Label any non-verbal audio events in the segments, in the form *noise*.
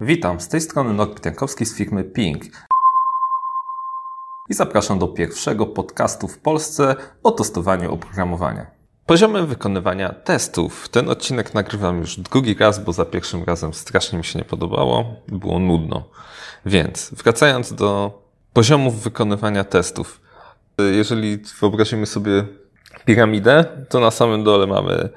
Witam, z tej strony Norbert Jankowski z firmy Ping. I zapraszam do pierwszego podcastu w Polsce o testowaniu oprogramowania. Poziomy wykonywania testów. Ten odcinek nagrywam już drugi raz, bo za pierwszym razem strasznie mi się nie podobało. Było nudno. Więc wracając do poziomów wykonywania testów. Jeżeli wyobrazimy sobie piramidę, to na samym dole mamy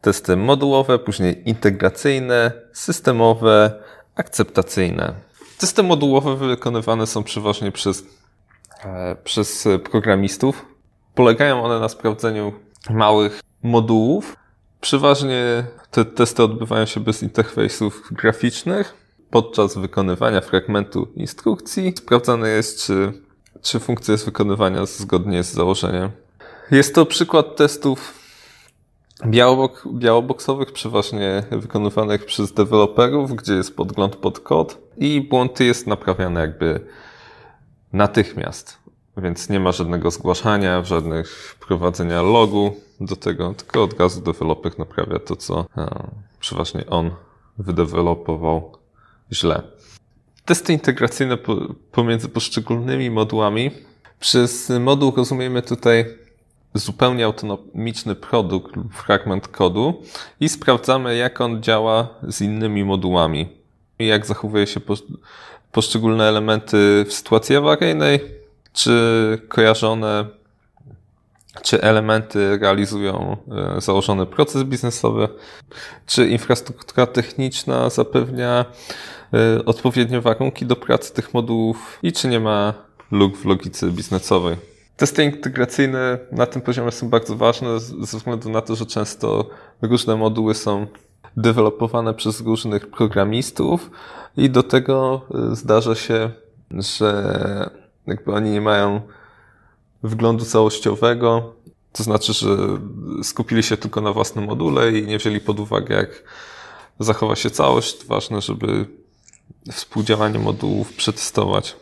testy modułowe, później integracyjne, systemowe, akceptacyjne. Testy modułowe wykonywane są przeważnie przez, e, przez programistów. Polegają one na sprawdzeniu małych modułów. Przeważnie te testy odbywają się bez interfejsów graficznych. Podczas wykonywania fragmentu instrukcji sprawdzane jest, czy, czy funkcja jest wykonywana zgodnie z założeniem. Jest to przykład testów białobok, białoboksowych, przeważnie wykonywanych przez deweloperów, gdzie jest podgląd pod kod i błąd jest naprawiany jakby natychmiast. Więc nie ma żadnego zgłaszania, żadnych prowadzenia logu do tego, tylko od razu deweloper naprawia to, co e, przeważnie on wydevelopował źle. Testy integracyjne pomiędzy poszczególnymi modułami. Przez moduł rozumiemy tutaj zupełnie autonomiczny produkt lub fragment kodu i sprawdzamy, jak on działa z innymi modułami. I jak zachowuje się poszczególne elementy w sytuacji awaryjnej, czy kojarzone, czy elementy realizują e, założony proces biznesowy, czy infrastruktura techniczna zapewnia e, odpowiednie warunki do pracy tych modułów i czy nie ma luk w logice biznesowej. Testy integracyjne na tym poziomie są bardzo ważne ze względu na to, że często różne moduły są dewelopowane przez różnych programistów i do tego y, zdarza się, że jakby oni nie mają wglądu całościowego, to znaczy, że skupili się tylko na własnym module i nie wzięli pod uwagę, jak zachowa się całość. Ważne, żeby współdziałanie modułów przetestować.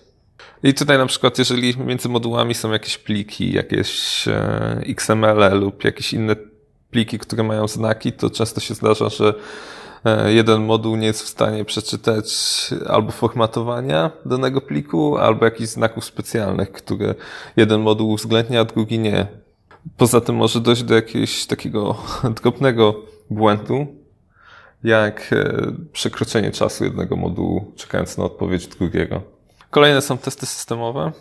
I tutaj na przykład, jeżeli między modułami są jakieś pliki, jakieś e, XML lub jakieś inne pliki, które mają znaki, to często się zdarza, że e, jeden moduł nie jest w stanie przeczytać albo formatowania danego pliku, albo jakichś znaków specjalnych, które jeden moduł uwzględnia, a drugi nie. Poza tym może dojść do jakiegoś takiego *laughs* drobnego błędu, jak e, przekroczenie czasu jednego modułu, czekając na odpowiedź drugiego. Kolejne są testy systemowe.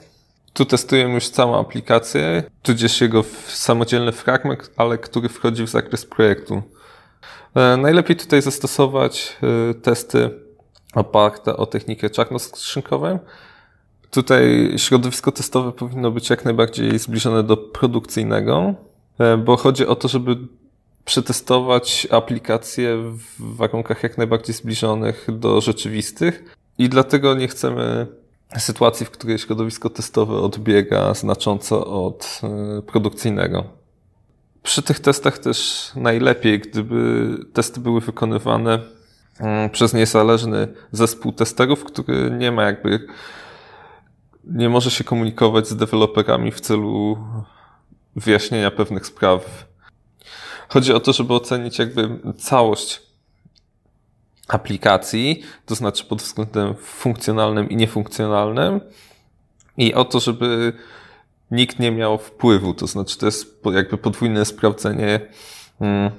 Tu testujemy już całą aplikację, tudzież jego samodzielny fragment, ale który wchodzi w zakres projektu. E, najlepiej tutaj zastosować e, testy oparte o technikę czarnoskrzynkową. Tutaj środowisko testowe powinno być jak najbardziej zbliżone do produkcyjnego, e, bo chodzi o to, żeby przetestować aplikacje w warunkach jak najbardziej zbliżonych do rzeczywistych i dlatego nie chcemy sytuacji, w której środowisko testowe odbiega znacząco od e, produkcyjnego. Przy tych testach też najlepiej, gdyby testy były wykonywane mm, przez niezależny zespół testerów, który nie ma jakby, nie może się komunikować z deweloperami w celu wyjaśnienia pewnych spraw. Chodzi o to, żeby ocenić jakby całość aplikacji, to znaczy pod względem funkcjonalnym i niefunkcjonalnym. I o to, żeby nikt nie miał wpływu, to znaczy to jest jakby podwójne sprawdzenie mm,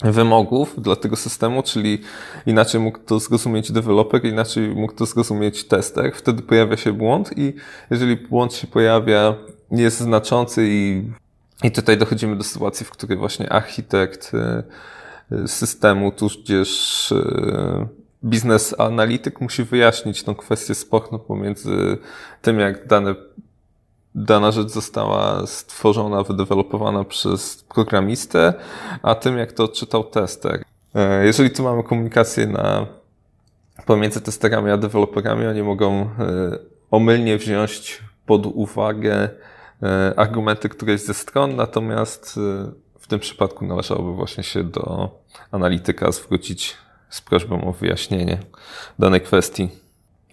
wymogów dla tego systemu, czyli inaczej mógł to zrozumieć deweloper, inaczej mógł to zrozumieć tester, wtedy pojawia się błąd i jeżeli błąd się pojawia, jest znaczący i, i tutaj dochodzimy do sytuacji, w której właśnie architekt y, systemu, tudzież e, biznes analityk musi wyjaśnić tą kwestię sporną pomiędzy tym, jak dane, dana rzecz została stworzona, wydevelopowana przez programistę, a tym, jak to odczytał tester. E, jeżeli tu mamy komunikację na, pomiędzy testerami a deweloperami, oni mogą e, omylnie wziąć pod uwagę argumenty którejś ze stron, natomiast w tym przypadku należałoby właśnie się do analityka zwrócić z prośbą o wyjaśnienie danej kwestii.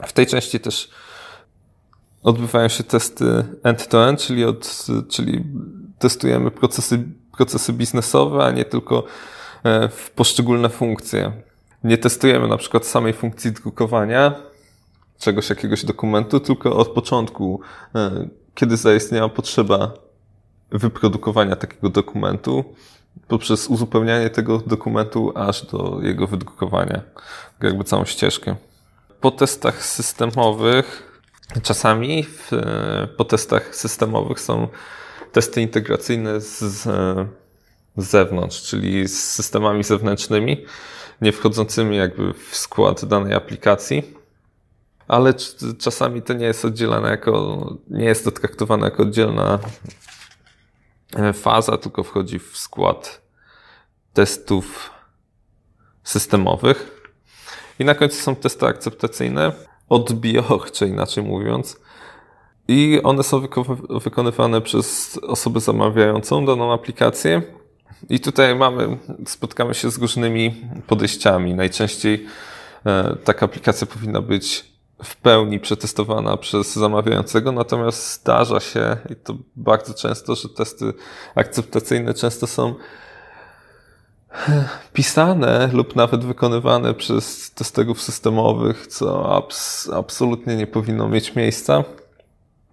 W tej części też odbywają się testy end-to-end, czyli, od, czyli testujemy procesy, procesy biznesowe, a nie tylko e, w poszczególne funkcje. nie testujemy na przykład samej funkcji drukowania czegoś, jakiegoś dokumentu, tylko od początku, e, kiedy zaistniała potrzeba wyprodukowania takiego dokumentu, poprzez uzupełnianie tego dokumentu aż do jego wydrukowania, jakby całą ścieżkę. Po testach systemowych, czasami w, po testach systemowych są testy integracyjne z, z zewnątrz, czyli z systemami zewnętrznymi, nie wchodzącymi jakby w skład danej aplikacji. Ale czasami to nie jest oddzielane jako, nie jest to traktowane jako oddzielna faza, tylko wchodzi w skład testów systemowych. I na końcu są testy akceptacyjne, odbiorcze inaczej mówiąc. I one są wyko- wykonywane przez osobę zamawiającą daną aplikację. I tutaj mamy, spotkamy się z różnymi podejściami. Najczęściej e, taka aplikacja powinna być w pełni przetestowana przez zamawiającego, natomiast zdarza się, i to bardzo często, że testy akceptacyjne często są pisane lub nawet wykonywane przez testerów systemowych, co abs absolutnie nie powinno mieć miejsca,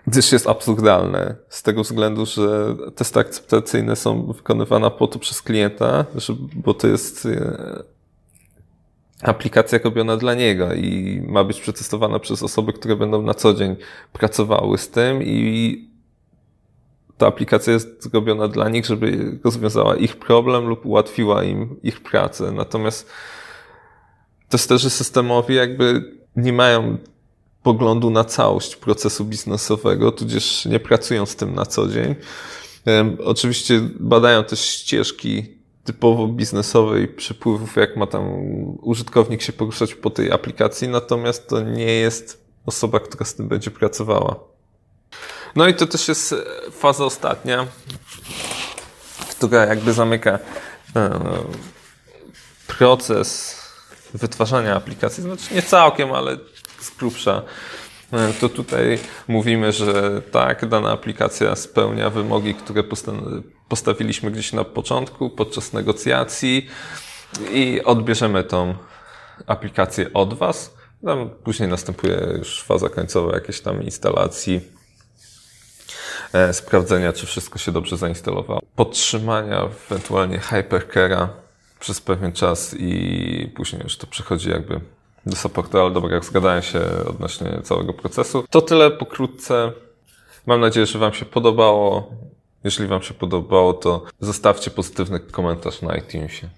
gdyż jest absurdalne z tego względu, że testy akceptacyjne są wykonywane po to przez klienta, bo to jest e, aplikacja robiona dla niego i ma być przetestowana przez osoby, które będą na co dzień pracowały z tym i ta aplikacja jest zrobiona dla nich, żeby rozwiązała ich problem lub ułatwiła im ich pracę. Natomiast testerzy systemowi jakby nie mają poglądu na całość procesu biznesowego, tudzież nie pracują z tym na co dzień. Oczywiście badają też ścieżki typowo biznesowej przepływów, jak ma tam użytkownik się poruszać po tej aplikacji, natomiast to nie jest osoba, która z tym będzie pracowała. No i to też jest faza ostatnia, która jakby zamyka e, proces wytwarzania aplikacji. Znaczy nie całkiem, ale z grubsza. *laughs* To tutaj mówimy, że tak, dana aplikacja spełnia wymogi, które postawiliśmy gdzieś na początku, podczas negocjacji i odbierzemy tą aplikację od Was. Tam później następuje już faza końcowa jakiejś tam instalacji, e, sprawdzenia, czy wszystko się dobrze zainstalowało, podtrzymania ewentualnie hypercare'a przez pewien czas i później już to przechodzi jakby do supportu, ale dobra, jak zgadałem się odnośnie całego procesu. To tyle pokrótce. Mam nadzieję, że Wam się podobało. Jeśli Wam się podobało, to zostawcie pozytywny komentarz na iTunesie.